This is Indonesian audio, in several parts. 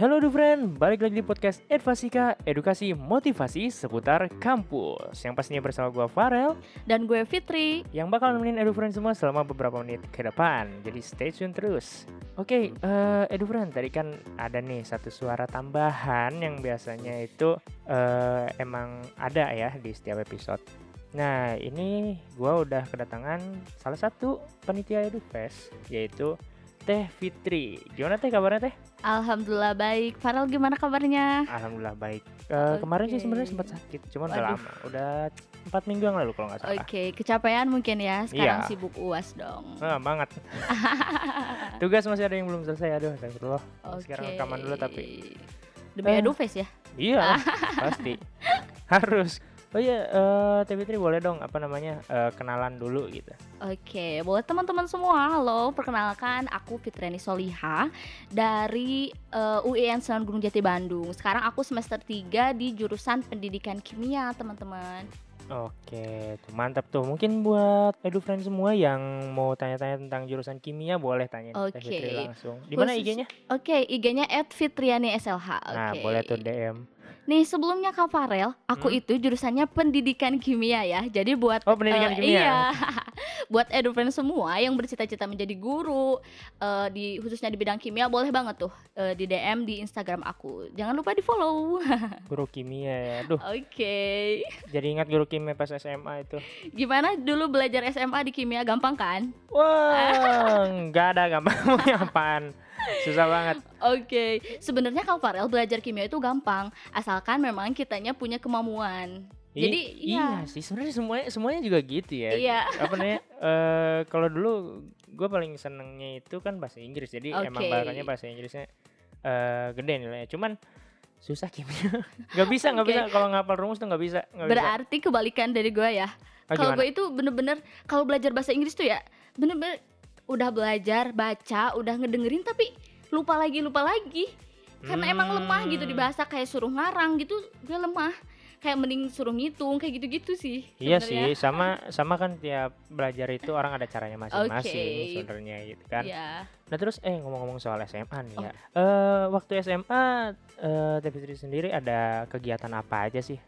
Halo friend, balik lagi di podcast Advasika, edukasi motivasi seputar kampus. Yang pastinya bersama gue Farel Dan gue Fitri. yang bakal nemenin EduFriend semua selama beberapa menit ke depan. Jadi stay tune terus. Oke, eh EduFriend tadi kan ada nih satu suara tambahan yang biasanya itu eh, emang ada ya di setiap episode. Nah, ini gua udah kedatangan salah satu panitia EduFest yaitu Teh Fitri. Gimana Teh kabarnya Teh? Alhamdulillah baik. Farel gimana kabarnya? Alhamdulillah baik. Eh, Kemarin sih sebenarnya sempat sakit, cuman udah lama. Udah empat minggu yang lalu kalau nggak salah. Oke, kecapean mungkin ya. Sekarang Iya. sibuk UAS dong. Ah, banget. Tugas masih ada yang belum selesai. Aduh, astagfirullah. Oke. Sekarang rekaman dulu tapi. Demi Eh. Edufest ya? Iya, pasti. Harus. Oh iya, eh Teh Fitri boleh dong apa namanya eh, kenalan dulu gitu. Oke, buat teman-teman semua, halo, perkenalkan aku Fitriani Soliha dari eh, UIN Sunan Gunung Jati Bandung. Sekarang aku semester 3 di jurusan Pendidikan Kimia, teman-teman. Oke, tuh mantap tuh. Mungkin buat EduFriend semua yang mau tanya-tanya tentang jurusan kimia boleh tanya Teh Fitri langsung. Di mana IG-nya? Oke, IG-nya @fitriani_slh. Nah, Oke. boleh tuh DM. Nih sebelumnya Kak Farel, aku Hmm. itu jurusannya pendidikan kimia ya. Jadi buat Oh, pendidikan eh, kimia. Iya. buat edufriend semua yang bercita-cita menjadi guru eh, di khususnya di bidang kimia boleh banget tuh eh, di DM di Instagram aku. Jangan lupa di follow. Guru kimia ya. Duh, Oke. jadi ingat guru kimia pas SMA itu. Gimana dulu belajar SMA di kimia gampang kan? Wah, nggak ada gampang apaan. Susah banget. Oke. Sebenarnya Kak Farel belajar kimia itu gampang asalkan memang kitanya punya kemampuan. I- Jadi, iya iya. sih sebenarnya semuanya semuanya juga gitu ya. Iya. Apa namanya? eh kalau dulu gue paling senengnya itu kan bahasa Inggris. Jadi emang Oke. bahasanya bahasa Inggrisnya eh gede nilainya. Cuman susah kimia. Gak bisa, nggak Oke. bisa kalau ngapal rumus tuh nggak bisa. bisa. Berarti kebalikan dari gue ya. Ah, Kalau gue itu bener-bener kalau belajar bahasa Inggris tuh ya bener-bener udah belajar baca udah ngedengerin tapi lupa lagi lupa lagi karena emang lemah gitu di Hmm. bahasa kayak suruh ngarang gitu gue lemah kayak mending suruh ngitung kayak gitu-gitu sih Iya sebenarnya. sih, sama sama kan tiap belajar itu orang ada caranya masing-masing Oke. sebenarnya gitu kan. Iya. Nah terus eh ngomong-ngomong soal SMA nih Oh. ya. Eh waktu SMA eh Teh Fitri sendiri ada kegiatan apa aja sih?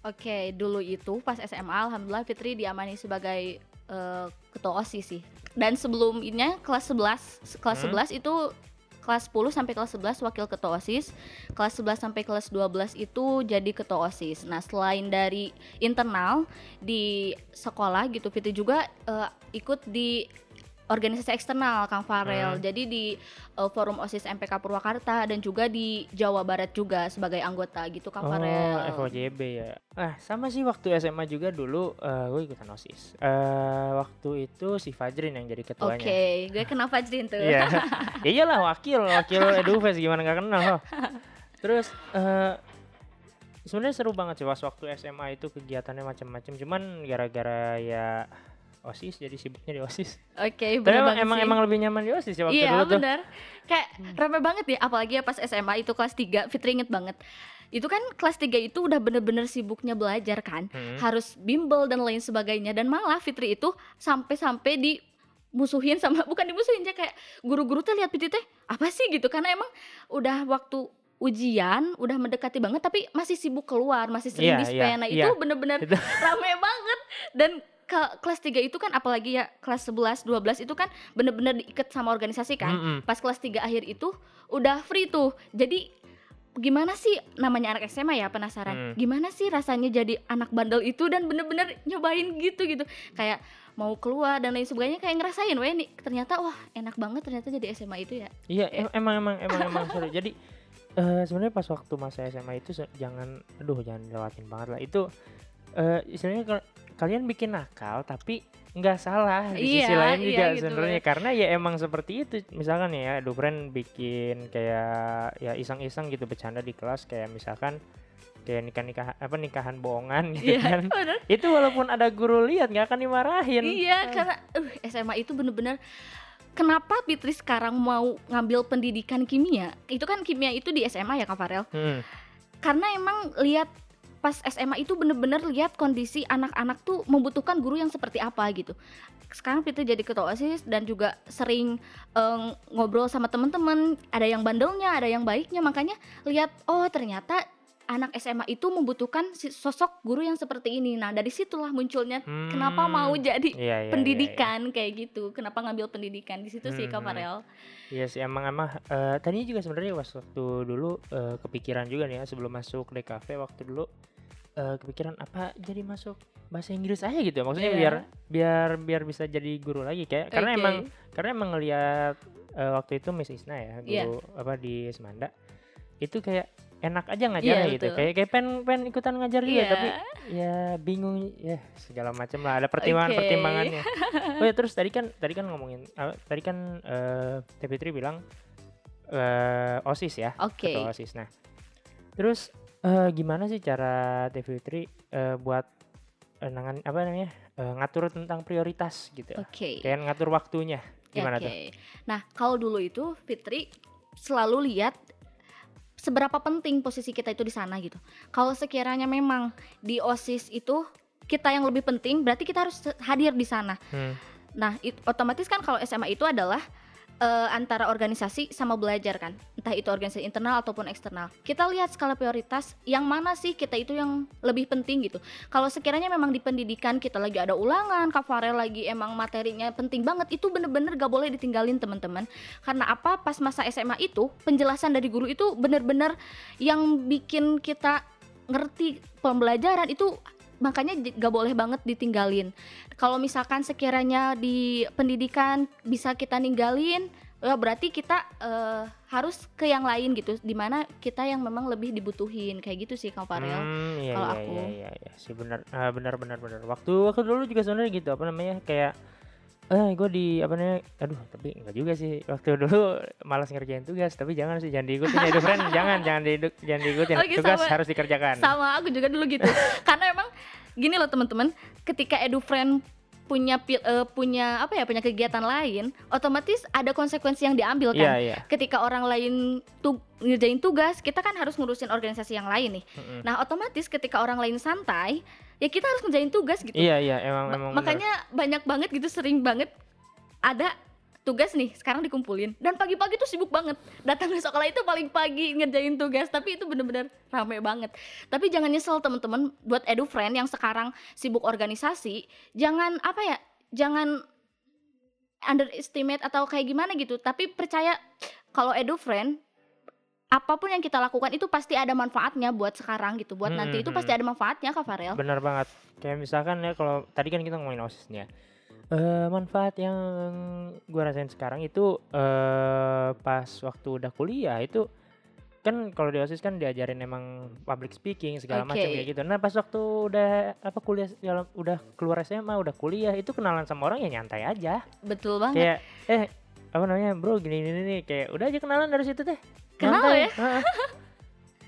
Oke, dulu itu pas SMA alhamdulillah Fitri diamani sebagai eh, ketua OSIS sih. Dan sebelumnya kelas 11 kelas Hmm. 11 itu kelas 10 sampai kelas 11 wakil ketua OSIS, kelas 11 sampai kelas 12 itu jadi ketua OSIS. Nah, selain dari internal di sekolah gitu Fitri juga eh, ikut di organisasi eksternal Kang Farel. Hmm. Jadi di eh, forum OSIS MPK Purwakarta dan juga di Jawa Barat juga sebagai anggota gitu Kang Farel. Oh, FOJB ya. Ah, sama sih waktu SMA juga dulu eh gue ikutan OSIS. Eh waktu itu si Fajrin yang jadi Oke, ketuanya. gue kenal Fajrin tuh. Iya. ya iyalah wakil, wakil Edufest gimana nggak kenal loh. Terus eh sebenarnya seru banget sih pas waktu SMA itu kegiatannya macam-macam. Cuman gara-gara ya OSIS jadi sibuknya di OSIS. Oke, Tapi bener emang, emang, sih. emang lebih nyaman di OSIS ya waktu Iya dulu tuh. bener Kayak Hmm. rame banget ya Apalagi ya pas SMA itu kelas 3 Fitri inget banget Itu kan kelas 3 itu udah bener-bener sibuknya belajar kan Hmm. Harus bimbel dan lain sebagainya Dan malah Fitri itu Sampai-sampai di musuhin sama bukan dimusuhin ya kayak guru-guru tuh lihat Fitri teh apa sih gitu karena emang udah waktu ujian udah mendekati banget tapi masih sibuk keluar masih sering dispen iya, nah iya. itu bener-bener Itu. rame banget dan ke kelas 3 itu kan apalagi ya kelas 11 12 itu kan bener-bener diikat sama organisasi kan Mm-mm. pas kelas 3 akhir itu udah free tuh jadi gimana sih namanya anak SMA ya penasaran Hmm. gimana sih rasanya jadi anak bandel itu dan bener-bener nyobain gitu gitu kayak mau keluar dan lain sebagainya kayak ngerasain weh nih ternyata wah enak banget ternyata jadi SMA itu ya Iya, em- emang emang emang emang seru. Jadi eh sebenarnya pas waktu masa SMA itu jangan aduh jangan lewatin banget lah. Itu eh istilahnya kalian bikin nakal tapi nggak salah di sisi Iya, lain iya juga gitu. sebenarnya karena ya emang seperti itu. Misalkan ya, Dufren bikin kayak ya iseng-iseng gitu bercanda di kelas kayak misalkan kayak nikah nikah apa nikahan bohongan gitu iya kan. bener. Itu walaupun ada guru lihat nggak akan dimarahin. iya karena uh, SMA itu bener-bener kenapa Fitri sekarang mau ngambil pendidikan kimia itu kan kimia itu di SMA ya Kak Farel Hmm. karena emang lihat pas SMA itu bener-bener lihat kondisi anak-anak tuh membutuhkan guru yang seperti apa gitu. Sekarang Fitri jadi ketua OSIS dan juga sering eh, ngobrol sama teman-teman, ada yang bandelnya, ada yang baiknya, makanya lihat oh ternyata anak SMA itu membutuhkan sosok guru yang seperti ini. Nah, dari situlah munculnya kenapa mau Hmm, jadi iya, iya, iya, iya. pendidikan kayak gitu. Kenapa ngambil pendidikan di situ sih Kak Hmm, Farel. Iya sih emang emang eh, tadinya juga sebenarnya waktu dulu eh, kepikiran juga nih ya sebelum masuk DKV waktu dulu eh, kepikiran apa jadi masuk bahasa Inggris aja gitu maksudnya Iya. biar biar biar bisa jadi guru lagi kayak karena Oke. emang karena emang ngelihat eh, waktu itu Miss Isna ya Iya. guru apa di Semanda itu kayak enak aja ngajarnya Iya, gitu betul. kayak kayak pengen pengen ikutan ngajar juga Iya. tapi ya bingung ya segala macam lah ada pertimbangan pertimbangannya oh ya terus tadi kan tadi kan ngomongin eh, tadi kan eh Teh bilang eh osis ya Oke. ketua osis nah terus eh, gimana sih cara Teh Fitri eh, buat eh, nangan apa namanya eh, ngatur tentang prioritas gitu Oke. kayak ngatur waktunya gimana Oke. tuh Nah, kalau dulu itu Fitri selalu lihat seberapa penting posisi kita itu di sana gitu. Kalau sekiranya memang di OSIS itu kita yang lebih penting, berarti kita harus hadir di sana. Hmm. Nah, it- otomatis kan kalau SMA itu adalah eh, antara organisasi sama belajar kan, entah itu organisasi internal ataupun eksternal. Kita lihat skala prioritas yang mana sih kita itu yang lebih penting gitu. Kalau sekiranya memang di pendidikan kita lagi ada ulangan, Kak Farel lagi emang materinya penting banget, itu bener-bener gak boleh ditinggalin teman-teman. Karena apa? Pas masa SMA itu penjelasan dari guru itu bener-bener yang bikin kita ngerti pembelajaran itu makanya gak boleh banget ditinggalin. Kalau misalkan sekiranya di pendidikan bisa kita ninggalin, ya berarti kita eh, harus ke yang lain gitu, di mana kita yang memang lebih dibutuhin kayak gitu sih Kang Farel. Hmm, iya, kalau iya, aku. iya, iya, iya, sih benar, Ah, benar, benar, benar. Waktu waktu dulu juga sebenarnya gitu, apa namanya, kayak, eh, gue di apa namanya, aduh, tapi enggak juga sih. Waktu dulu malas ngerjain tugas, tapi jangan sih, jangan diikutin ya, friend, jangan, jangan di, jangan diikutin. Oke, tugas sama- harus dikerjakan. Sama aku juga dulu gitu. Karena emang gini loh teman-teman, ketika EduFriend punya eh, punya apa ya punya kegiatan lain, otomatis ada konsekuensi yang diambil Iya, kan. iya. Ketika orang lain tu ngerjain tugas, kita kan harus ngurusin organisasi yang lain nih. Mm-mm. Nah, otomatis ketika orang lain santai, ya kita harus ngerjain tugas gitu. Iya, iya, emang, Ma- emang. benar. makanya banyak banget gitu sering banget ada tugas nih sekarang dikumpulin. Dan pagi-pagi tuh sibuk banget. Datang ke sekolah itu paling pagi ngerjain tugas tapi itu bener-bener rame banget. Tapi jangan nyesel teman-teman buat edu friend yang sekarang sibuk organisasi jangan apa ya jangan underestimate atau kayak gimana gitu. Tapi percaya kalau edu friend apa pun yang kita lakukan itu pasti ada manfaatnya buat sekarang gitu. Buat nanti itu Hmm, pasti ada manfaatnya kak Farel. Benar banget. Kayak misalkan ya kalau tadi kan kita ngomongin osisnya. Eh manfaat yang gue rasain sekarang itu eh pas waktu udah kuliah itu kan kalau di osis kan diajarin emang public speaking segala macam Oke. kayak gitu. Nah pas waktu udah apa kuliah segala- udah keluar SMA udah kuliah itu kenalan sama orang ya nyantai aja. betul banget Kayak eh apa namanya bro gini gini nih kayak udah aja kenalan dari situ teh. Kenal Nyantai. ya?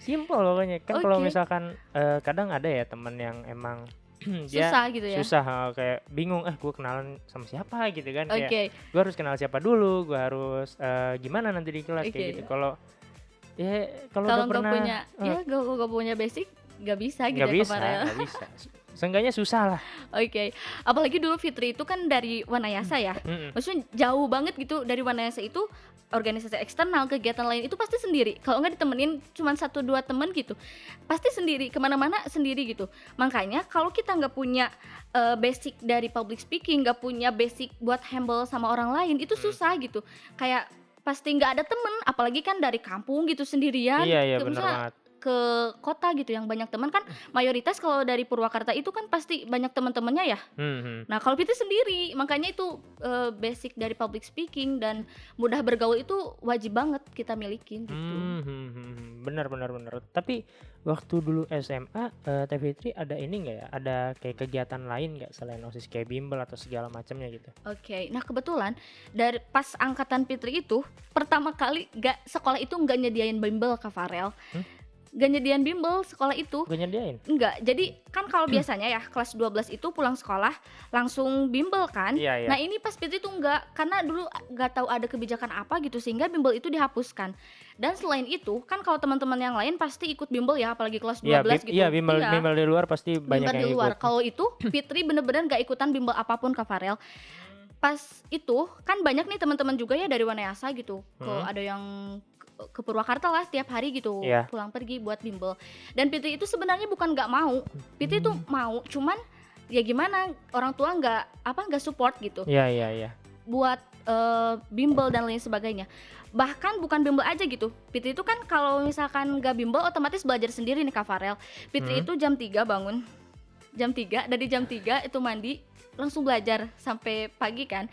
Simple pokoknya. Kan kalau Oke. misalkan eh, kadang ada ya temen yang emang susah gitu ya? susah kayak bingung eh gue kenalan sama siapa? gitu kan Oke, kayak gue harus kenal siapa dulu gue harus eh, gimana nanti di kelas Oke. kayak gitu. Kalau ya kalau udah pernah punya, eh, ya nggak nggak punya basic, nggak bisa gitu nggak ya bisa kemarin. nggak bisa. Seenggaknya susah lah. Oke, apalagi dulu Fitri itu kan dari Wanayasa ya, Mm-mm. maksudnya jauh banget gitu dari Wanayasa itu organisasi eksternal kegiatan lain itu pasti sendiri. Kalau nggak ditemenin cuma satu dua temen gitu, pasti sendiri ke mana-mana sendiri gitu. Makanya kalau kita nggak punya eh, basic dari public speaking, nggak punya basic buat handle sama orang lain itu Hmm. susah gitu. Kayak pasti nggak ada temen, apalagi kan dari kampung gitu sendirian. iya iya benar banget ke kota gitu yang banyak teman kan mayoritas kalau dari Purwakarta itu kan pasti banyak teman-temannya ya. Hmm, hmm. Nah kalau Fitri sendiri makanya itu eh, basic dari public speaking dan mudah bergaul itu wajib banget kita milikin gitu. Hmm, hmm, hmm, benar benar benar tapi waktu dulu SMA eh, Teh Fitri ada ini nggak ya ada kayak kegiatan lain nggak selain osis kayak bimbel atau segala macamnya gitu Oke, nah kebetulan dari pas angkatan Fitri itu pertama kali gak sekolah itu nggak nyediain bimbel ke Farel. Hmm? Gak nyediain bimbel sekolah itu Gue nyediain. enggak jadi kan kalau biasanya ya kelas 12 itu pulang sekolah langsung bimbel kan Iya, iya. Nah ini pas Fitri tuh enggak karena dulu nggak tahu ada kebijakan apa gitu sehingga bimbel itu dihapuskan. Dan selain itu kan kalau teman-teman yang lain pasti ikut bimbel ya apalagi kelas 12 Iya, bi- gitu. iya bimbel Iya, bimbel di luar pasti banyak bimbel di yang luar. ikut. Kalau itu Fitri bener-bener nggak ikutan bimbel apa pun Kak Farel. Pas itu kan banyak nih teman-teman juga ya dari Wanayasa gitu. Ke Hmm. ada yang ke- Purwakarta lah setiap hari gitu Iya. pulang pergi buat bimbel. Dan Fitri itu sebenarnya bukan nggak mau. Fitri tuh mau, cuman ya gimana orang tua nggak apa nggak support gitu Iya, iya, iya. buat eh, bimbel dan lain sebagainya. Bahkan bukan bimbel aja gitu. Fitri itu kan kalau misalkan gak bimbel otomatis belajar sendiri nih Kak Farel. Fitri Hmm. itu jam 3 bangun. Jam 3 dari jam 3 itu mandi langsung belajar sampai pagi kan.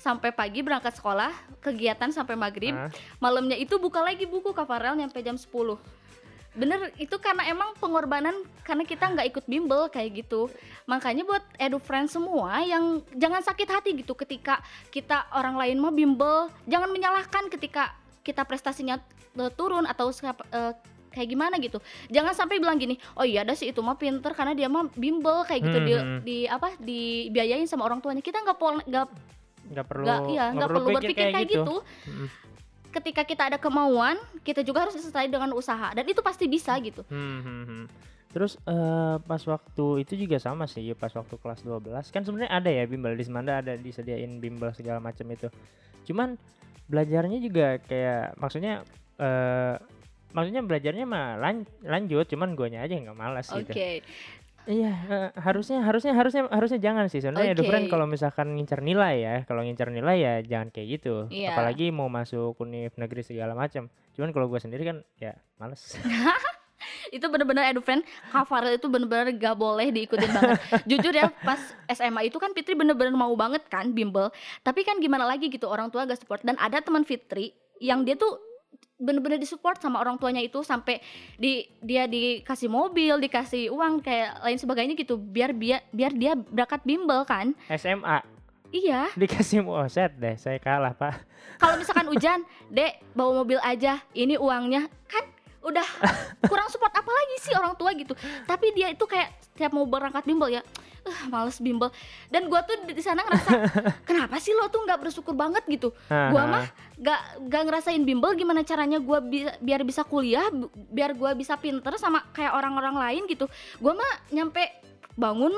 Sampai pagi berangkat sekolah, kegiatan sampai maghrib. Ah, Malamnya itu buka lagi buku Kak Farel nyampe jam 10. Bener itu karena emang pengorbanan karena kita nggak ikut bimbel kayak gitu makanya buat edu friends semua yang jangan sakit hati gitu ketika kita orang lain mau bimbel jangan menyalahkan ketika kita prestasinya eh, turun atau eh, kayak gimana gitu jangan sampai bilang gini oh iya ada sih itu mah pinter karena dia mah bimbel kayak gitu di, Hmm, hmm. di apa dibiayain sama orang tuanya kita nggak pol nggak nggak perlu nggak iya nggak perlu berpikir kayak gitu, Mm. ketika kita ada kemauan kita juga harus disertai dengan usaha dan itu pasti bisa gitu Hmm, hmm, hmm. Terus eh, pas waktu itu juga sama sih, pas waktu kelas 12 kan sebenarnya ada ya bimbel di Semanda ada disediain bimbel segala macam itu. Cuman belajarnya juga kayak maksudnya eh maksudnya belajarnya mah lan- lanjut, cuman guanya aja nggak malas oke gitu. Iya, eh, harusnya harusnya harusnya harusnya jangan sih. Sebenarnya Oke. friend kalau misalkan ngincar nilai ya, kalau ngincar nilai ya jangan kayak gitu. Iya. Apalagi mau masuk univ negeri segala macam. Cuman kalau gua sendiri kan ya males. itu bener-bener edu friend Kak Farel itu bener-bener gak boleh diikutin banget jujur ya pas SMA itu kan Fitri bener-bener mau banget kan bimbel tapi kan gimana lagi gitu orang tua gak support dan ada teman Fitri yang dia tuh bener-bener disupport sama orang tuanya itu sampai di dia dikasih mobil dikasih uang kayak lain sebagainya gitu biar biar biar dia berangkat bimbel kan? SMA iya. Dikasih set deh, saya kalah pak. kalau misalkan hujan dek bawa mobil aja ini uangnya. Kan udah kurang support apa lagi sih orang tua gitu? Tapi dia itu kayak setiap mau berangkat bimbel ya eh males bimbel. Dan gua tuh di sana ngerasa kenapa sih lo tuh nggak bersyukur banget gitu? Gua mah gak gak ngerasain bimbel gimana caranya gua bi- biar bisa kuliah biar gua bisa pinter sama kayak orang-orang lain gitu. Gua mah nyampe bangun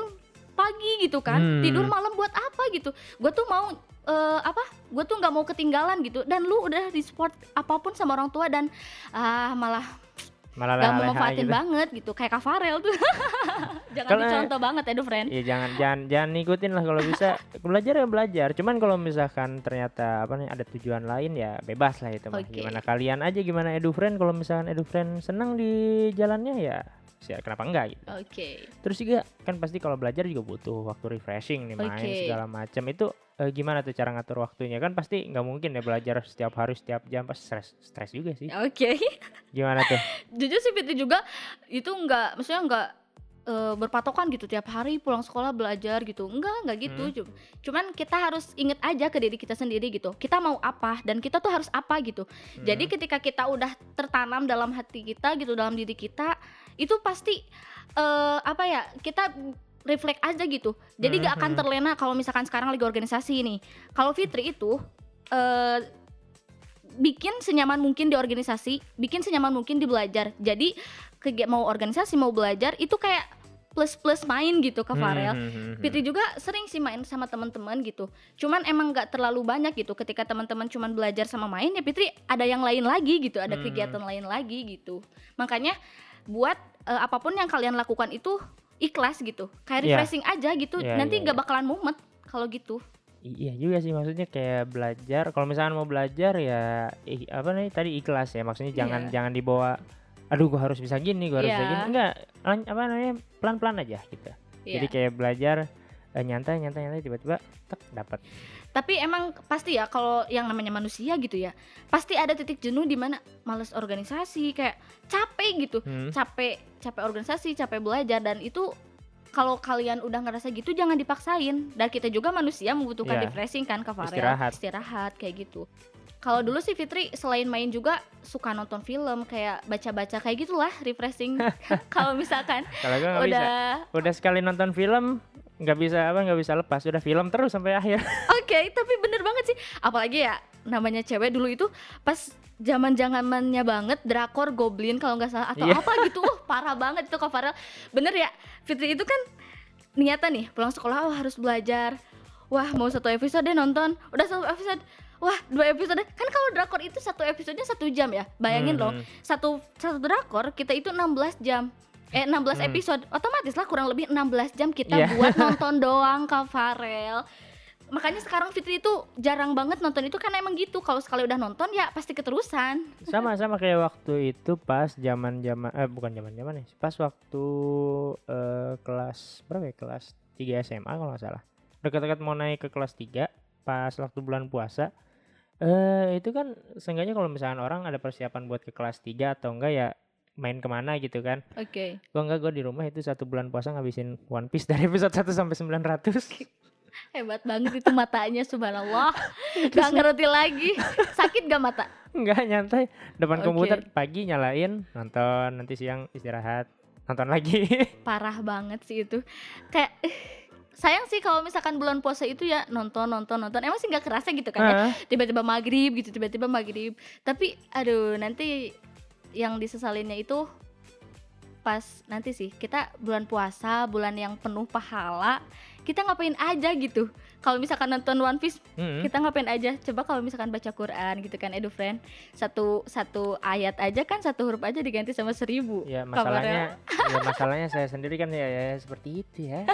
pagi gitu kan Hmm. tidur malam buat apa gitu gua tuh mau eh, apa gue tuh nggak mau ketinggalan gitu dan lu udah di support apa pun sama orang tua dan ah malah malah gak leha-leha memanfaatin gitu. banget gitu kayak Kak Farel tuh jangan Kalau- dicontoh banget ya friend Iya jangan jangan jangan ikutin lah kalau bisa belajar ya belajar. Cuman kalau misalkan ternyata apa nih ada tujuan lain ya bebas lah itu mah. Oke. Gimana kalian aja gimana edu friend kalau misalkan edu friend senang di jalannya ya ya kenapa enggak gitu. oke Terus juga kan pasti kalau belajar juga butuh waktu refreshing nih main Oke. segala macam itu eh, gimana tuh cara ngatur waktunya kan pasti nggak mungkin ya belajar setiap hari setiap jam pasti stres stres juga sih. oke Gimana tuh? jujur sih Fitri juga itu nggak maksudnya nggak eh, berpatokan gitu tiap hari pulang sekolah belajar gitu enggak enggak gitu Hmm. Cum- cuman kita harus inget aja ke diri kita sendiri gitu kita mau apa dan kita tuh harus apa gitu jadi Hmm. ketika kita udah tertanam dalam hati kita gitu dalam diri kita itu pasti eh, apa ya kita refleks aja gitu jadi gak akan Mhm. terlena kalau misalkan sekarang lagi organisasi nih kalau Fitri itu eh bikin senyaman mungkin di organisasi, bikin senyaman mungkin di belajar. Jadi kegi- mau organisasi mau belajar itu kayak plus plus main gitu ke Farel. Hmm, hmm, hmm, hmm. Fitri juga sering sih main sama teman-teman gitu. Cuman emang nggak terlalu banyak gitu. Ketika teman-teman cuman belajar sama main ya Fitri ada yang lain lagi gitu, ada kegiatan lain lagi gitu. Makanya buat eh, apa pun yang kalian lakukan itu ikhlas gitu. Kayak Iya. refreshing aja gitu. Iya, Nanti iya, nggak iya. bakalan mumet kalau gitu. I- Iya juga sih maksudnya kayak belajar kalau misalkan mau belajar ya i- apa nih tadi ikhlas ya maksudnya jangan Iya. jangan dibawa aduh gua harus bisa gini gua harus bisa Iya. gini enggak apa namanya pelan-pelan aja gitu jadi Iya. kayak belajar eh, nyantai nyantai nyantai tiba-tiba tek dapat Tapi emang pasti ya kalau yang namanya manusia gitu ya, pasti ada titik jenuh di mana males organisasi, kayak capek gitu. hmm. Capek capek organisasi, capek belajar dan itu kalau kalian udah ngerasa gitu jangan dipaksain dan kita juga manusia membutuhkan Iya. refreshing kan Kak Farel Istirahat. istirahat kayak gitu kalau dulu sih Fitri selain main juga suka nonton film kayak baca-baca kayak gitulah refreshing kalau misalkan Kalau gue nggak bisa. udah Udah sekali nonton film nggak bisa apa nggak bisa lepas. Udah film terus sampai akhir. Oke, tapi bener banget sih. Apalagi ya namanya cewek dulu itu pas zaman zamannya banget drakor Goblin kalau nggak salah atau Iya. apa gitu. Uh, parah banget itu Kak Farel. Bener ya, Fitri itu kan niatan nih pulang sekolah oh, harus belajar. Wah, mau satu episode deh nonton. Udah satu episode. Wah, dua episode. Kan kalau drakor itu satu episodenya satu jam ya. Bayangin loh, Hmm. satu satu drakor kita itu 16 jam. Eh 16 Hmm. episode. Otomatis lah kurang lebih 16 jam kita Iya. buat nonton doang Kak Farel. Makanya sekarang Fitri itu jarang banget nonton itu karena emang gitu. Kalau sekali udah nonton ya pasti keterusan. sama sama kayak waktu itu pas zaman zaman eh bukan zaman zaman nih pas waktu eh, kelas berapa ya kelas 3 SMA kalau nggak salah dekat-dekat mau naik ke kelas 3 pas waktu bulan puasa eh itu kan seenggaknya kalau misalkan orang ada persiapan buat ke kelas 3 atau enggak ya main ke mana gitu kan Oke. gua enggak gua di rumah itu satu bulan puasa ngabisin One Piece dari episode 1 sampai 900 Hebat banget itu matanya subhanallah. Gak ngerti lagi. Sakit gak mata? enggak nyantai depan Oke. komputer pagi nyalain nonton nanti siang istirahat nonton lagi Parah banget sih itu. Kayak sayang sih kalau misalkan bulan puasa itu ya nonton nonton nonton. Emang sih nggak kerasa gitu kan ya? Hah? tiba-tiba maghrib gitu tiba-tiba maghrib. Tapi aduh nanti yang disesalinnya itu pas nanti sih kita bulan puasa bulan yang penuh pahala kita ngapain aja gitu kalau misalkan nonton One Piece Mm-mm. kita ngapain aja coba kalau misalkan baca Quran gitu kan edu friend satu satu ayat aja kan satu huruf aja diganti sama seribu Ya Kabarnya. masalahnya, ya masalahnya saya sendiri kan ya, ya seperti itu ya.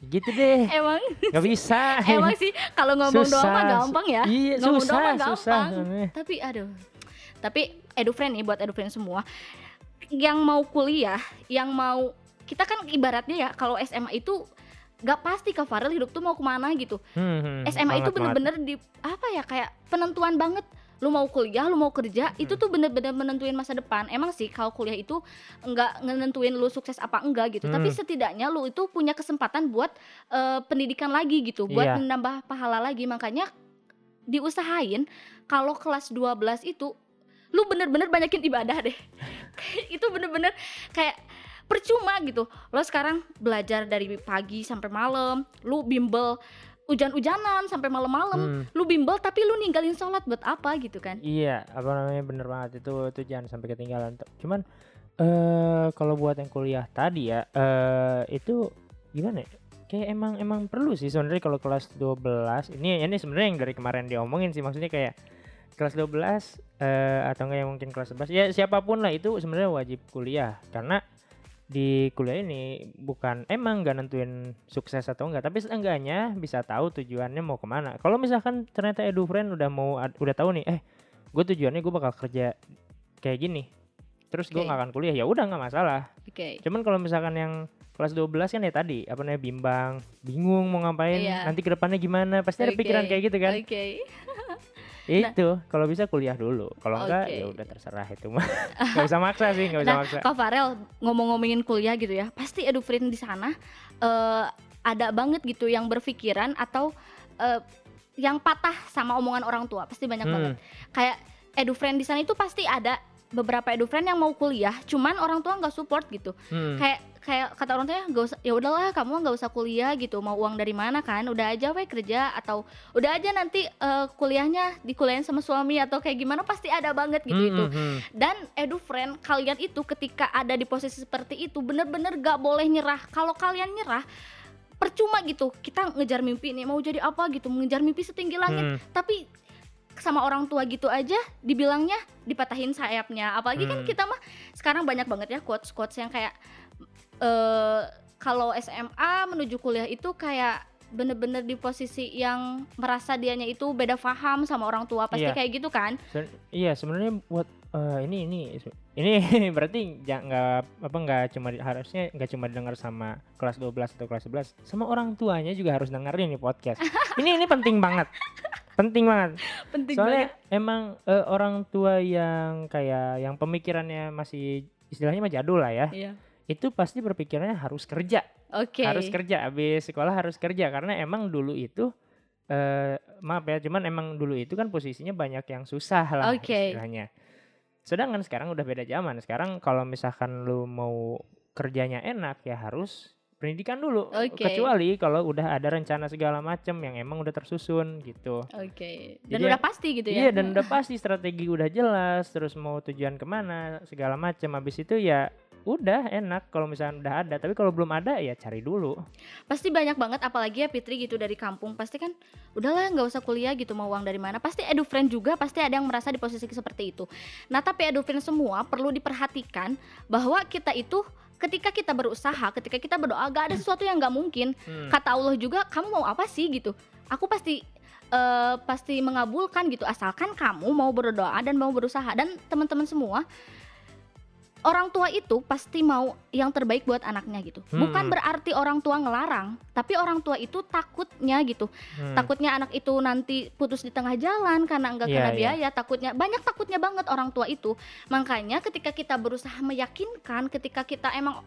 gitu deh, emang nggak bisa. emang sih kalau ngomong doang mah Susah. gampang ya Iya ngomong susah, doang mah susah. gampang. sebenarnya. tapi aduh tapi edufriend nih buat edufriend semua yang mau kuliah yang mau kita kan ibaratnya ya kalau SMA itu gak pasti ke Farel hidup tuh mau ke mana gitu. Hmm, hmm, SMA itu bener-bener di apa ya kayak penentuan banget. Lu mau kuliah lu mau kerja itu Hmm. tuh bener-bener menentuin masa depan. Emang sih kalau kuliah itu nggak nentuin lu sukses apa enggak gitu. Tapi Hmm. setidaknya lu itu punya kesempatan buat eh, pendidikan lagi gitu buat Iya. menambah pahala lagi. Makanya diusahain kalau kelas 12 itu lu bener-bener banyakin ibadah deh. Itu bener-bener kayak percuma gitu. Lo sekarang belajar dari pagi sampai malam lu bimbel hujan-hujanan sampai malam-malam Hmm, lu bimbel tapi lu ninggalin sholat buat apa gitu kan? Iya, apa namanya bener banget. Itu itu jangan sampai ketinggalan. Cuman eh kalau buat yang kuliah tadi ya, eh itu gimana? ya? Kayak emang emang perlu sih sebenarnya kalau kelas 12 ini ini sebenarnya yang dari kemarin diomongin sih. Maksudnya kayak kelas 12 eh atau enggak yang mungkin kelas 11 ya siapa pun lah itu sebenarnya wajib kuliah. Karena di kuliah ini bukan emang nggak nentuin sukses atau enggak tapi seenggaknya bisa tahu tujuannya mau ke mana kalau misalkan ternyata edu friend udah mau udah tahu nih eh gue tujuannya gue bakal kerja kayak gini terus gue Oke. nggak akan kuliah ya udah nggak masalah oke cuman kalau misalkan yang kelas 12 kan ya tadi apa namanya bimbang bingung mau ngapain Iya. nanti ke depannya gimana pasti ada Oke. pikiran kayak gitu kan oke Ya itu kalau bisa kuliah dulu kalau enggak Oke. ya udah terserah itu mah nggak bisa maksa sih nggak bisa Nah, maksa Kak Farel ngomong-ngomongin kuliah gitu ya, pasti edufriend di sana eh, ada banget gitu yang berpikiran atau eh, yang patah sama omongan orang tua, pasti banyak Hmm. banget. Kayak edufriend di sana itu pasti ada beberapa edufriend yang mau kuliah, cuman orang tua nggak support gitu. Hmm. Kayak kayak kata orang tua nggak usah, ya udahlah kamu nggak usah kuliah gitu, mau uang dari mana kan? Udah aja we kerja atau udah aja nanti eh, kuliahnya dikuliahin sama suami atau kayak gimana pasti ada banget gitu Hmm, itu. hmm, hmm. Dan edu friend kalian itu ketika ada di posisi seperti itu bener-bener gak boleh nyerah. Kalau kalian nyerah percuma gitu. Kita ngejar mimpi nih mau jadi apa gitu, mengejar mimpi setinggi langit. Hmm. Tapi sama orang tua gitu aja dibilangnya dipatahin sayapnya. Apalagi kan Hmm. kita mah sekarang banyak banget ya quotes quotes yang kayak eh kalau SMA menuju kuliah itu kayak bener-bener di posisi yang merasa dianya itu beda paham sama orang tua pasti Iya. kayak gitu kan Se- iya sebenarnya buat eh, ini ini ini berarti nggak apa nggak cuma harusnya nggak cuma dengar sama kelas 12 atau kelas 11 sama orang tuanya juga harus dengerin nih podcast ini ini penting banget penting banget. Penting soalnya banget. emang eh, orang tua yang kayak yang pemikirannya masih istilahnya mah jadul lah ya iya. itu pasti berpikirannya harus kerja. Oke. harus kerja habis sekolah harus kerja. Karena emang dulu itu eh maaf ya cuman emang dulu itu kan posisinya banyak yang susah lah Oke. istilahnya. Sedangkan sekarang udah beda zaman. Sekarang kalau misalkan lu mau kerjanya enak ya harus pendidikan dulu Oke. kecuali kalau udah ada rencana segala macem yang emang udah tersusun gitu Oke. Dan Jadi udah pasti gitu ya. Iya dan udah pasti strategi udah jelas terus mau tujuan ke mana segala macam habis itu ya udah enak kalau misalnya udah ada tapi kalau belum ada ya cari dulu Pasti banyak banget apalagi ya Fitri gitu dari kampung. Pasti kan udahlah nggak usah kuliah gitu mau uang dari mana. Pasti edufriend juga pasti ada yang merasa di posisi seperti itu. Nah, tapi edufriend semua perlu diperhatikan bahwa kita itu ketika kita berusaha, ketika kita berdoa, gak ada sesuatu yang nggak mungkin. Hmm. Kata Allah juga, kamu mau apa sih gitu? Aku pasti eh, pasti mengabulkan gitu asalkan kamu mau berdoa dan mau berusaha dan teman-teman semua orang tua itu pasti mau yang terbaik buat anaknya gitu. Bukan Hmm. berarti orang tua ngelarang, tapi orang tua itu takutnya gitu. Hmm. Takutnya anak itu nanti putus di tengah jalan karena enggak Iya, kena iya. biaya, takutnya banyak takutnya banget orang tua itu. Makanya ketika kita berusaha meyakinkan, ketika kita emang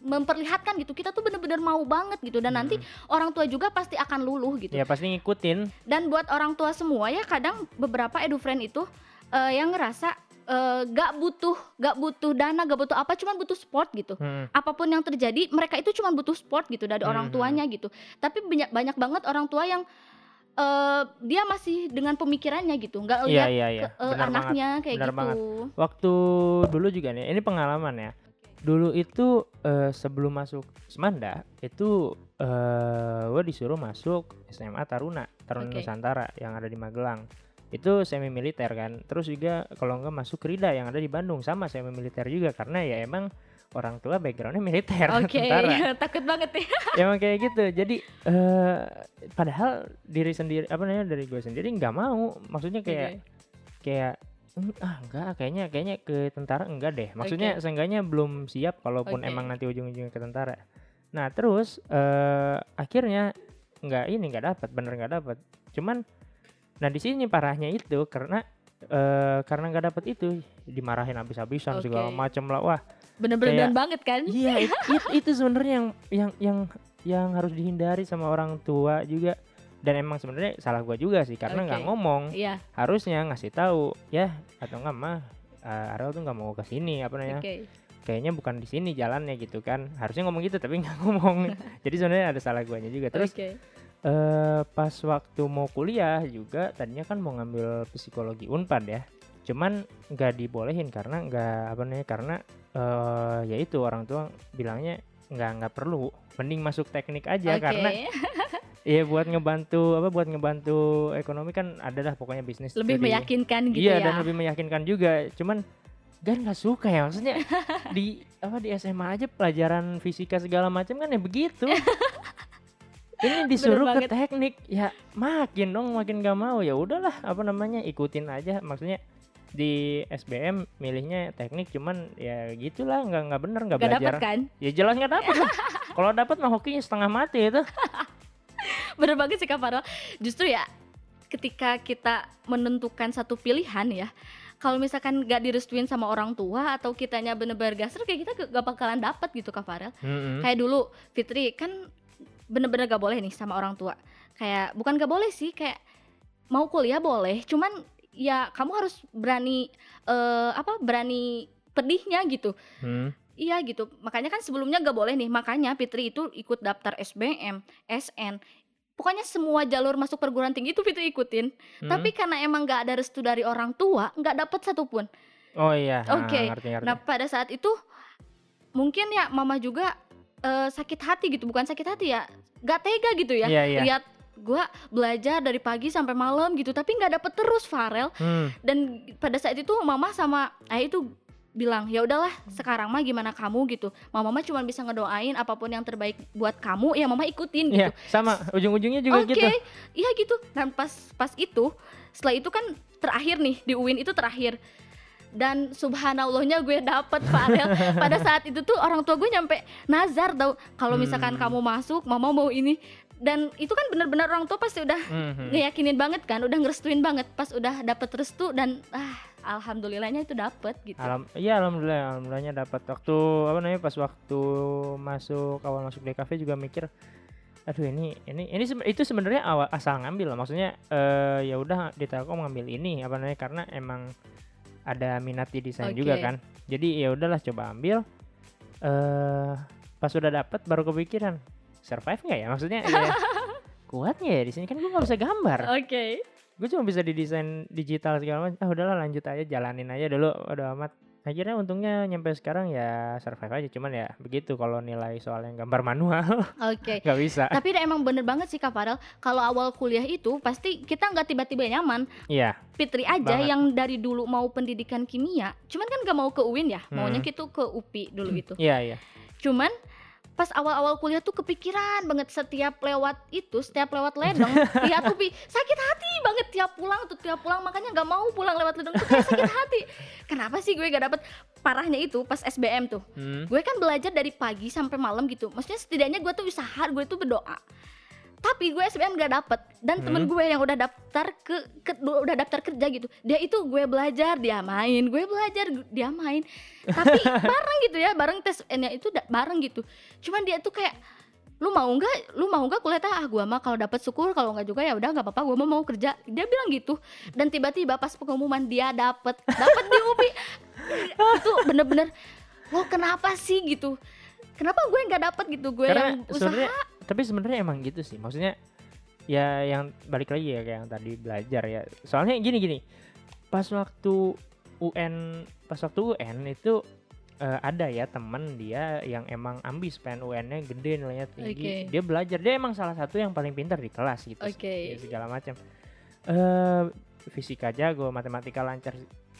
memperlihatkan gitu, kita tuh bener-bener mau banget gitu dan nanti Hmm. orang tua juga pasti akan luluh gitu. ya pasti ngikutin Dan buat orang tua semua ya kadang beberapa edufriend itu eh, yang ngerasa eh, gak butuh gak butuh dana, gak butuh apa, cuman butuh sport gitu. Hmm. Apa pun yang terjadi, mereka itu cuma butuh sport gitu dari orang Mhm. tuanya gitu. Tapi banyak banyak banget orang tua yang eh, dia masih dengan pemikirannya gitu, nggak iya lihat iya iya ke- eh, benar banget anaknya kayak benar gitu. banget. waktu dulu juga nih ini pengalaman ya dulu itu eh, sebelum masuk Semanda itu eh gue disuruh masuk SMA Taruna Taruna Oke. Nusantara yang ada di Magelang itu semi militer kan. Terus juga kalau enggak masuk Rida yang ada di Bandung sama semi militer juga karena ya emang orang tua backgroundnya militer. Oke, tentara takut banget ya. Emang kayak gitu. Jadi eh padahal diri sendiri apa namanya dari gue sendiri nggak mau. Maksudnya kayak kayak "Hmm, ah enggak kayaknya kayaknya ke tentara enggak deh. Maksudnya seenggaknya belum siap kalaupun Oke. emang nanti ujung-ujungnya ke tentara. Nah terus eh akhirnya nggak ini nggak dapat bener nggak dapat cuman nah di sini parahnya itu karena eh karena nggak dapat itu dimarahin habis-habisan segala Oke. macam lah wah Bener-bener Kayak- banget kan? iya it- it- itu sebenarnya yang yang yang yang harus dihindari sama orang tua juga dan emang sebenarnya salah gua juga sih karena nggak Oke. ngomong Iya, harusnya ngasih tahu ya atau enggak mah eh, Ariel tuh nggak mau ke sini apa namanya oke. kayaknya bukan di sini jalannya gitu kan harusnya ngomong gitu tapi nggak ngomong jadi sebenarnya ada salah guanya juga terus Oke. Eh pas waktu mau kuliah juga tadinya kan mau ngambil psikologi unpad ya cuman nggak dibolehin karena nggak apa namanya karena eh ya itu orang tua bilangnya nggak nggak perlu mending masuk teknik aja Oke. karena ya buat ngebantu apa buat ngebantu ekonomi kan ada dah pokoknya bisnis lebih dari- meyakinkan gitu iya ya. dan lebih meyakinkan juga cuman Gan nggak suka ya maksudnya di apa di SMA aja pelajaran fisika segala macam kan ya begitu ini disuruh ke banget. teknik ya makin dong makin gak mau ya udahlah apa namanya ikutin aja maksudnya di SBM milihnya teknik cuman ya gitulah nggak nggak bener nggak Gak belajar dapet kan? ya jelas nggak dapet lah kalau dapet mah hokinya setengah mati itu Bener banget sih Kak. Justru ya ketika kita menentukan satu pilihan ya kalau misalkan gak direstuin sama orang tua atau kitanya bener-bener gasr kayak kita gak- bakalan dapet gitu Kak Farel. Mm-mm. Kayak dulu Fitri kan bener-bener gak boleh nih sama orang tua. Kayak bukan gak boleh sih kayak mau kuliah boleh, cuman ya kamu harus berani eh, apa berani pedihnya gitu. Hmm. Iya gitu. Makanya kan sebelumnya gak boleh nih. Makanya Fitri itu ikut daftar SBM, SN. Pokoknya semua jalur masuk perguruan tinggi itu Fitri ikutin. Hmm. Tapi karena emang gak ada restu dari orang tua, nggak dapet satupun. oh iya Oke. ngerti ngerti Nah pada saat itu mungkin ya mama juga eh, sakit hati gitu, bukan sakit hati ya, gak tega gitu ya. Iya, iya. Lihat gua belajar dari pagi sampai malam gitu, tapi nggak dapet terus Farel. Hmm. Dan pada saat itu mama sama ayah itu bilang ya udahlah sekarang mah gimana kamu gitu. Mama mah cuma bisa ngedoain apa pun yang terbaik buat kamu ya mama ikutin gitu. Iya, sama ujung-ujungnya juga Oke, gitu. iya gitu. Dan pas pas itu, setelah itu kan terakhir nih di UIN itu terakhir. Dan subhanallahnya gue dapet Farel. Pada saat itu tuh orang tua gue nyampe nazar tau kalau misalkan Hmm. kamu masuk, mama mau ini. Dan itu kan benar-benar orang tua pasti udah Mhm. ngeyakinin banget kan, udah ngerestuin banget. Pas udah dapet restu dan ah alhamdulillahnya itu dapet gitu Alam, iya alhamdulillah, alhamdulillahnya dapat waktu apa namanya pas waktu masuk awal masuk DKV juga mikir, aduh ini ini ini itu sebenarnya awal asal ngambil loh. maksudnya eh ya udah di Telkom ngambil ini apa namanya karena emang ada minat di desain juga Oke. kan, jadi ya udahlah coba ambil. eh pas udah dapat baru kepikiran survive nggak ya? Maksudnya ya, kuatnya ya di sini? Kan gue nggak bisa gambar. Oke. Gue cuma bisa didesain digital segala macam. Ah udahlah lanjut aja jalanin aja dulu udah amat akhirnya untungnya nyampe sekarang ya survive aja cuman ya begitu kalau nilai soal yang gambar manual. Oke. Nggak bisa. Tapi emang bener banget sih Kak Farel. Kalau awal kuliah itu pasti kita nggak tiba-tiba nyaman. Iya. Fitri aja Banget. yang dari dulu mau pendidikan kimia. Cuman kan gak mau ke UIN ya maunya Hmm. gitu ke UPI dulu gitu. Iya iya. Cuman pas awal-awal kuliah tuh kepikiran banget setiap lewat itu setiap lewat ledeng lihat UPI sakit hati banget tiap pulang tuh tiap pulang makanya nggak mau pulang lewat ledeng tuh kayak sakit hati. Kenapa sih gue gak dapet? Parahnya itu pas SBM tuh. Hmm. gue kan belajar dari pagi sampai malam gitu. Maksudnya setidaknya gue tuh usaha gue tuh berdoa tapi gue SBM gak dapet. Dan temen Hmm. gue yang udah daftar ke, ke- udah daftar kerja gitu dia itu gue belajar dia main gue belajar dia main. Tapi bareng gitu ya bareng tes nya itu da- bareng gitu. Cuman dia tuh kayak lu mau nggak lu mau nggak kuliah? Ah gue mah kalau dapat syukur kalau nggak juga ya udah nggak apa-apa gue mah mau kerja. Dia bilang gitu. Dan tiba-tiba pas pengumuman dia dapet dapet di UPI itu bener-bener lo kenapa sih? gitu kenapa gue nggak dapet gitu? Gue karena yang usaha. tapi sebenarnya emang gitu sih. Maksudnya ya yang balik lagi ya kayak yang tadi belajar ya. Soalnya gini gini. Pas waktu UN pas waktu UN itu eh, ada ya temen dia yang emang ambis pengen UN-nya gede nilainya tinggi. Oke. dia belajar. Dia emang salah satu yang paling pintar di kelas gitu Oke. ya, segala macam. Eh fisika jago matematika lancar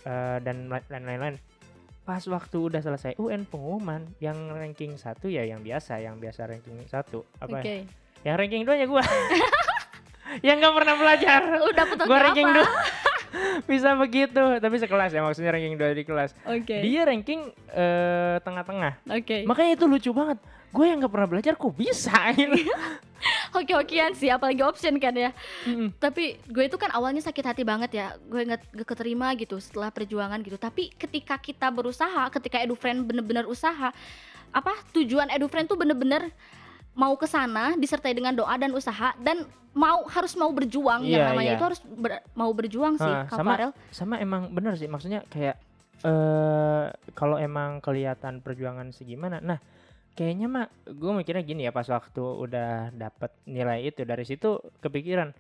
eh, dan la- lain-lain pas waktu udah selesai UN pengumuman yang ranking satu ya yang biasa yang biasa ranking satu. Apa oke. Ya? yang ranking dua ya gua. Yang nggak pernah belajar. Dapet gua apa ranking dua. Bisa begitu tapi sekelas ya maksudnya ranking dua di kelas. Oke. Dia ranking eh, tengah-tengah. Oke. Makanya itu lucu banget. Gue yang nggak pernah belajar kok bisa gitu hoki-hokian sih apalagi option kan ya Mm-mm. tapi gue itu kan awalnya sakit hati banget ya gue nggak keterima gitu setelah perjuangan gitu tapi ketika kita berusaha ketika edufriend bener-bener usaha apa tujuan edufriend tuh bener-bener mau ke sana disertai dengan doa dan usaha dan mau harus mau berjuang yang Iya, namanya iya. itu harus ber- mau berjuang sih sama- Farel. sama emang bener sih maksudnya kayak eh kalau emang kelihatan perjuangan segimana nah kayaknya mah gue mikirnya gini ya pas waktu udah dapet nilai itu dari situ kepikiran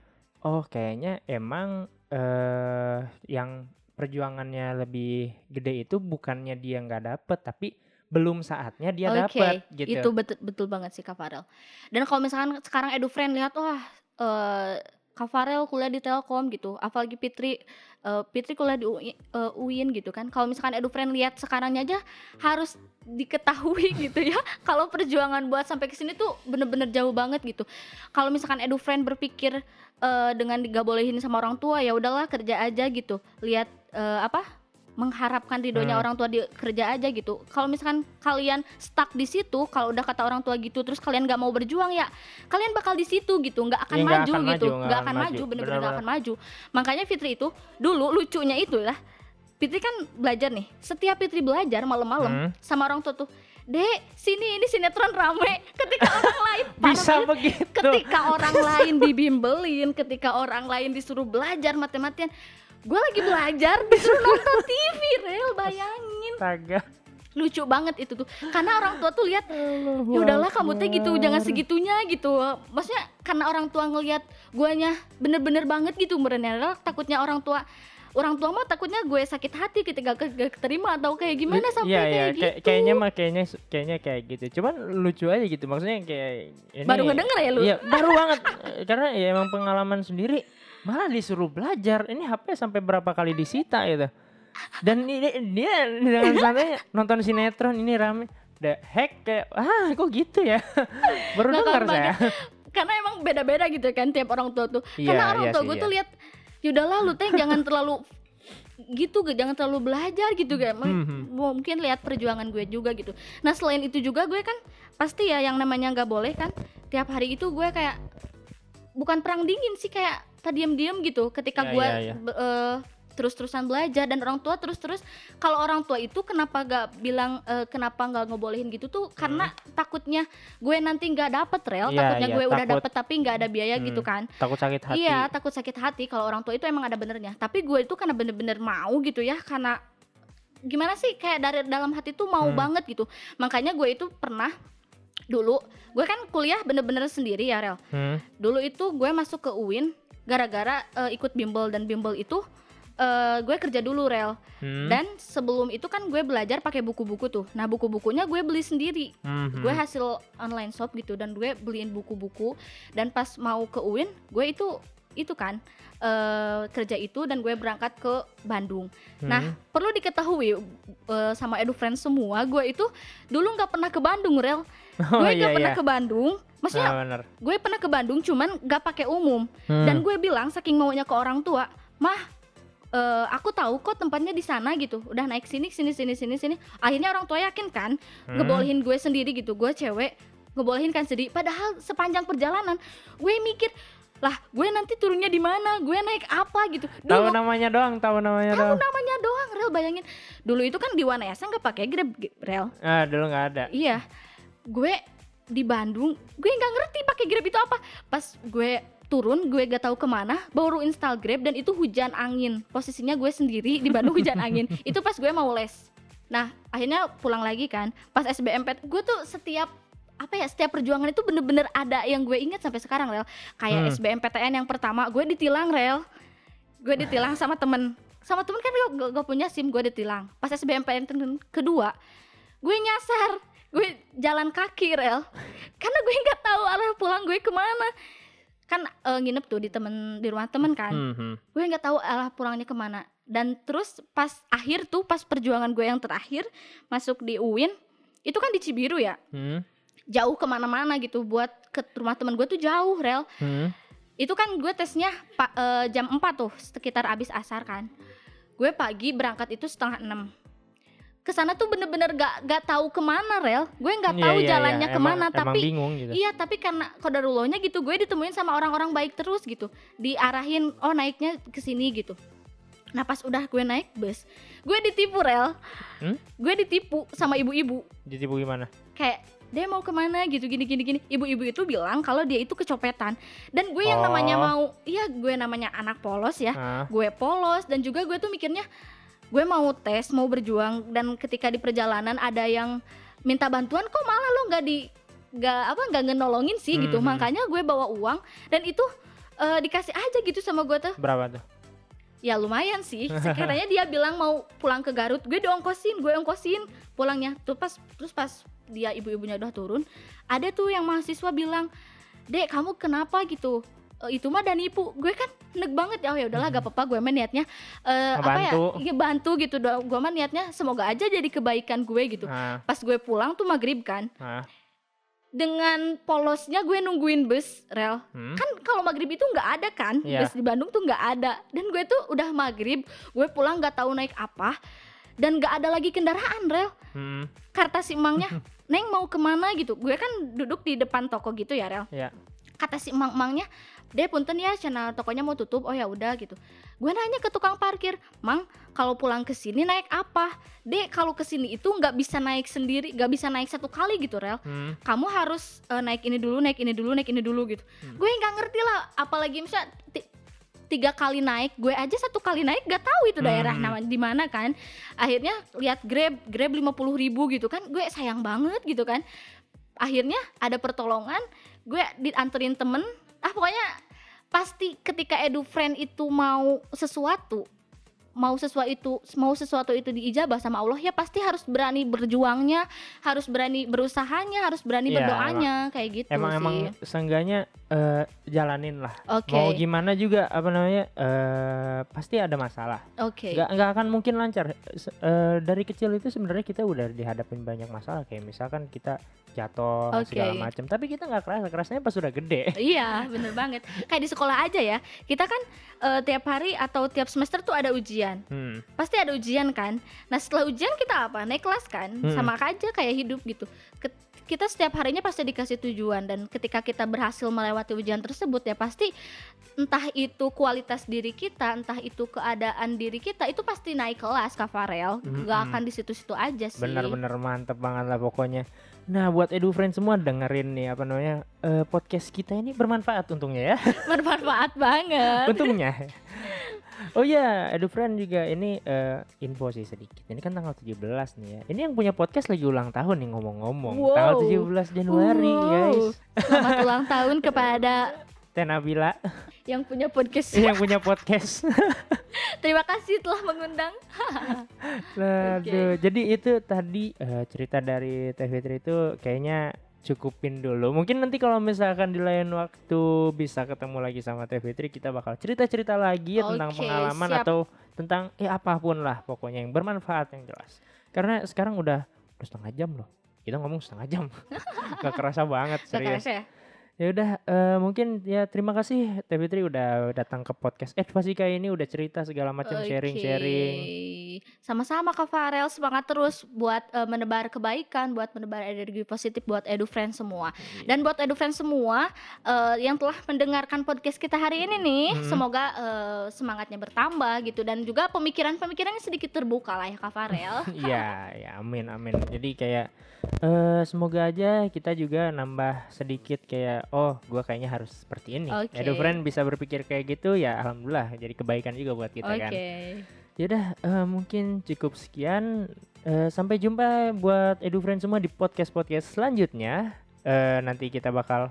oh kayaknya emang eh yang perjuangannya lebih gede itu bukannya dia nggak dapet tapi belum saatnya dia Oke, dapet gitu itu betul betul banget sih Kak Farel. Dan kalau misalkan sekarang EduFriend lihat wah eh Kak Farel kuliah di Telkom gitu, apalagi Fitri eh, Fitri kuliah di UI, eh, UIN gitu kan. Kalau misalkan EduFriend lihat sekarangnya aja harus diketahui gitu ya. Kalau perjuangan buat sampai ke sini tuh bener-bener jauh banget gitu. Kalau misalkan EduFriend berpikir eh, dengan gak bolehin sama orang tua ya udahlah kerja aja gitu. Lihat eh, apa? Mengharapkan ridhonya Hmm. orang tua di kerja aja gitu. Kalau misalkan kalian stuck di situ, kalau udah kata orang tua gitu, terus kalian nggak mau berjuang ya, kalian bakal di situ gitu, nggak akan nggak maju akan gitu, nggak akan maju, bener-bener nggak akan maju. Makanya Fitri itu dulu lucunya itu lah, Fitri kan belajar nih. Setiap Fitri belajar malam-malam Hmm. sama orang tua tuh, Dek, sini ini sinetron rame. Ketika orang lain bisa begitu ketika orang lain dibimbelin, ketika orang lain disuruh belajar mati-matian, gue lagi belajar disuruh nonton TV, rel bayangin Astaga. lucu banget itu tuh karena orang tua tuh lihat ya udahlah kamu teh gitu jangan segitunya gitu maksudnya karena orang tua ngelihat guanya bener-bener banget gitu merenel takutnya orang tua orang tua mah takutnya gue sakit hati ketika gak, gak keterima atau kayak gimana sampai Iya, iya, kayak gitu kayaknya mah kayaknya kayaknya kayak gitu. Cuman lucu aja gitu. Maksudnya kayak ini baru ngedenger ya lu Iya, baru banget. Karena ya emang pengalaman sendiri malah disuruh belajar. Ini HP sampai berapa kali disita gitu. Dan ini dia dengan santainya nonton sinetron ini rame. The heck kayak ah kok gitu ya. baru Nggak dengar saya. ya. karena emang beda-beda gitu kan tiap orang tua tuh Iya, karena orang iya tua sih, gue iya. tuh lihat yaudahlah lu teh jangan terlalu gitu jangan terlalu belajar gitu kan Hmm, hmm. mungkin lihat perjuangan gue juga gitu nah selain itu juga gue kan pasti ya yang namanya nggak boleh kan tiap hari itu gue kayak bukan perang dingin sih kayak tadi diam-diam gitu ketika Iya, gue iya, iya. be- eh, terus-terusan belajar dan orang tua terus-terus kalau orang tua itu kenapa gak bilang eh, kenapa nggak ngebolehin gitu tuh karena takutnya gue nanti nggak dapet rel Iya, takutnya iya, gue udah takut. dapet tapi nggak ada biaya gitu Hmm, kan takut sakit hati Iya, takut sakit hati kalau orang tua itu emang ada benernya. Tapi gue itu karena bener-bener mau gitu ya, karena gimana sih kayak dari dalam hati tuh mau Hmm. banget gitu. Makanya gue itu pernah dulu, gue kan kuliah bener-bener sendiri ya Rel. Hmm, Dulu itu gue masuk ke UIN gara-gara eh, ikut bimbel dan bimbel itu eh, gue kerja dulu Rel. hmm, Dan sebelum itu kan gue belajar pakai buku-buku tuh. Nah buku-bukunya gue beli sendiri hmm, gue hasil online shop gitu dan gue beliin buku-buku dan pas mau ke UIN gue itu itu kan eh, kerja itu dan gue berangkat ke Bandung. Nah Hmm. perlu diketahui eh, sama edu friends semua gue itu dulu nggak pernah ke Bandung rel. oh gue iya nggak pernah iya ke Bandung. Maksudnya Ah, bener. gue pernah ke Bandung cuman nggak pakai umum Hmm. dan gue bilang saking maunya ke orang tua mah eh, aku tahu kok tempatnya di sana gitu udah naik sini sini sini sini sini akhirnya orang tua yakin kan Hmm. ngebolehin gue sendiri gitu gue cewek ngebolehin kan sendiri padahal sepanjang perjalanan gue mikir lah gue nanti turunnya di mana? Gue naik apa gitu? Tahu namanya doang tahu namanya tahu doang. namanya doang rel bayangin. Dulu itu kan di Wanayasa nggak pakai grab rel. Ah dulu nggak ada. Iya. Gue di Bandung gue nggak ngerti pakai grab itu apa. Pas gue turun gue gak tahu ke mana baru install grab dan itu hujan angin. Posisinya gue sendiri di Bandung hujan angin. Itu pas gue mau les. Nah akhirnya pulang lagi kan. Pas SBMPT gue tuh setiap apa ya setiap perjuangan itu bener-bener ada yang gue ingat sampai sekarang rel. Kayak Hmm. SBMPTN yang pertama gue ditilang rel. Gue ditilang sama temen. Sama temen kan gue, gue, gue punya sim gue ditilang. Pas SBMPTN kedua gue nyasar. Gue jalan kaki rel. Karena gue nggak tahu arah pulang gue ke mana. Kan eh, nginep tuh di temen di rumah temen kan. Hmm, hmm. gue nggak tahu arah pulangnya ke mana. Dan terus pas akhir tuh pas perjuangan gue yang terakhir masuk di UIN itu kan di Cibiru ya? Hmm, jauh ke mana-mana gitu buat ke rumah temen gue tuh jauh rel. Hmm. itu kan gue tesnya pa- eh, jam 4 tuh sekitar abis asar kan. Gue pagi berangkat itu setengah 6 ke sana tuh bener-bener gak, gak tahu ke mana rel. Gue nggak Iya, tahu iya, jalannya iya. ke mana emang, tapi emang bingung gitu. Iya tapi karena kodarullahnya gitu gue ditemuin sama orang-orang baik terus gitu. Diarahin oh naiknya ke sini gitu. Nah pas udah gue naik bus gue ditipu rel. Hmm? gue ditipu sama ibu-ibu. Ditipu gimana? Kayak dia mau ke mana? gitu gini gini gini. Ibu-ibu itu bilang kalau dia itu kecopetan. Dan gue yang namanya Oh. mau iya gue namanya anak polos ya. Ah gue polos dan juga gue tuh mikirnya gue mau tes mau berjuang dan ketika di perjalanan ada yang minta bantuan kok malah lo nggak di nggak apa nggak ngenolongin sih gitu. Mhm. makanya gue bawa uang dan itu eh, dikasih aja gitu sama gue tuh. Berapa tuh? Ya lumayan sih. Sekiranya dia bilang mau pulang ke Garut gue diongkosin gue ongkosin pulangnya. Tuh pas terus pas dia ibu-ibunya udah turun ada tuh yang mahasiswa bilang dek kamu kenapa gitu? "E, itu mah dan nipu gue kan nek banget ya. Oh ya udahlah gak apa-apa gue mah niatnya eh, apa ya? Iya, bantu gitu doang. Gue mah niatnya semoga aja jadi kebaikan gue gitu. Ah pas gue pulang tuh maghrib kan. Ah dengan polosnya gue nungguin bus rel. Hmm. kan kalau maghrib itu nggak ada kan? Iya. bus di Bandung tuh nggak ada. Dan gue tuh udah maghrib gue pulang nggak tahu naik apa. Dan nggak ada lagi kendaraan rel. Hmm. kata si emangnya neng mau ke mana? gitu. Gue kan duduk di depan toko gitu ya rel. Ya kata si emang-emangnya deh punten ya channel tokonya mau tutup. Oh ya udah gitu. Gue nanya ke tukang parkir mang kalau pulang ke sini naik apa? Deh kalau ke sini itu nggak bisa naik sendiri nggak bisa naik satu kali gitu rel. Hmm. kamu harus eh, naik ini dulu naik ini dulu naik ini dulu gitu. Hmm. gue nggak ngerti lah apalagi misalnya tiga kali naik gue aja satu kali naik gak tahu itu daerah Hmm. nama di mana kan. Akhirnya lihat grab grab lima puluh ribu gitu kan gue sayang banget gitu kan. Akhirnya ada pertolongan gue dianterin temen. Ah pokoknya pasti ketika edu friend itu mau sesuatu mau sesuatu itu mau sesuatu itu diijabah sama Allah ya pasti harus berani berjuangnya harus berani berusahanya harus berani Iya, berdoanya kayak gitu emang sih emang seenggaknya eh, jalanin lah oke mau gimana juga apa namanya eh pasti ada masalah oke nggak nggak akan mungkin lancar eh, dari kecil itu sebenarnya kita udah dihadapin banyak masalah kayak misalkan kita jatuh Oke. segala macam tapi kita nggak keras kerasnya pas udah gede Iya, bener banget. Kayak di sekolah aja ya. Kita kan eh, tiap hari atau tiap semester tuh ada ujian. Hmm. Pasti ada ujian kan. Nah setelah ujian kita apa? Naik kelas kan. Hmm. Sama aja kayak hidup gitu. Ket- kita setiap harinya pasti dikasih tujuan dan ketika kita berhasil melewati ujian tersebut ya pasti entah itu kualitas diri kita, entah itu keadaan diri kita itu pasti naik kelas Kak Farel. Mm-mm. Gak akan di situ-situ aja sih. Bener-bener mantep banget lah pokoknya. Nah buat edu friend semua dengerin nih apa namanya eh, podcast kita ini bermanfaat untungnya ya. Bermanfaat banget. untungnya. Oh iya, edu friend juga ini eh, info sih sedikit. Ini kan tanggal 17 nih ya. Ini yang punya podcast lagi ulang tahun nih ngomong-ngomong. Tanggal Wow. 17 Januari Wow. guys. Selamat ulang tahun kepada Tenabila yang punya podcast. yang punya podcast. Terima kasih telah mengundang. Aduh, jadi itu tadi eh, cerita dari Teh Fitri itu kayaknya cukupin dulu. Mungkin nanti kalau misalkan di lain waktu bisa ketemu lagi sama Teh Fitri, kita bakal cerita-cerita lagi ya tentang pengalaman siap. atau tentang eh apa pun lah pokoknya yang bermanfaat yang jelas. Karena sekarang udah, udah setengah jam loh. Kita ngomong setengah jam. Gak kerasa banget Gak serius. kerasa ya? Ya udah eh, mungkin ya terima kasih Teh Fitri udah datang ke podcast Advasi kali ini udah cerita segala macam Oke. sharing-sharing. Sama-sama Kak Farel, semangat terus buat eh, menebar kebaikan, buat menebar energi positif buat Edu Friends semua. Iya. Dan buat Edu Friends semua eh, yang telah mendengarkan podcast kita hari ini nih, Hmm. semoga eh, semangatnya bertambah gitu dan juga pemikiran-pemikirannya sedikit terbuka lah ya Kak Farel. Iya, ya amin amin. Jadi kayak eh semoga aja kita juga nambah sedikit kayak oh gua kayaknya harus seperti ini. Oke. Edu friend bisa berpikir kayak gitu ya alhamdulillah jadi kebaikan juga buat kita Oke. kan. Yaudah eh, mungkin cukup sekian. Eh, sampai jumpa buat Edu friend semua di podcast podcast selanjutnya. Eh, nanti kita bakal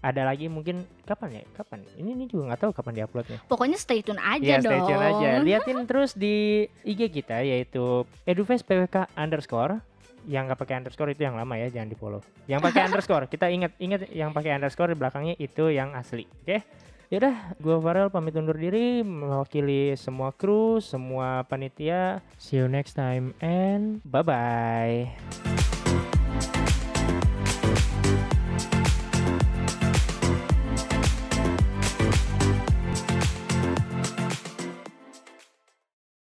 ada lagi mungkin kapan ya? Kapan? Ini ini juga nggak tahu kapan diuploadnya. Pokoknya stay tune aja Ya stay dong. tune aja. Liatin terus di IG kita yaitu edufest PWK underscore. Yang nggak pakai underscore itu yang lama ya, jangan di follow. Yang pakai underscore, kita ingat ingat yang pakai underscore di belakangnya itu yang asli. Oke? Yaudah, gua Farel pamit undur diri mewakili semua kru, semua panitia. See you next time and bye bye.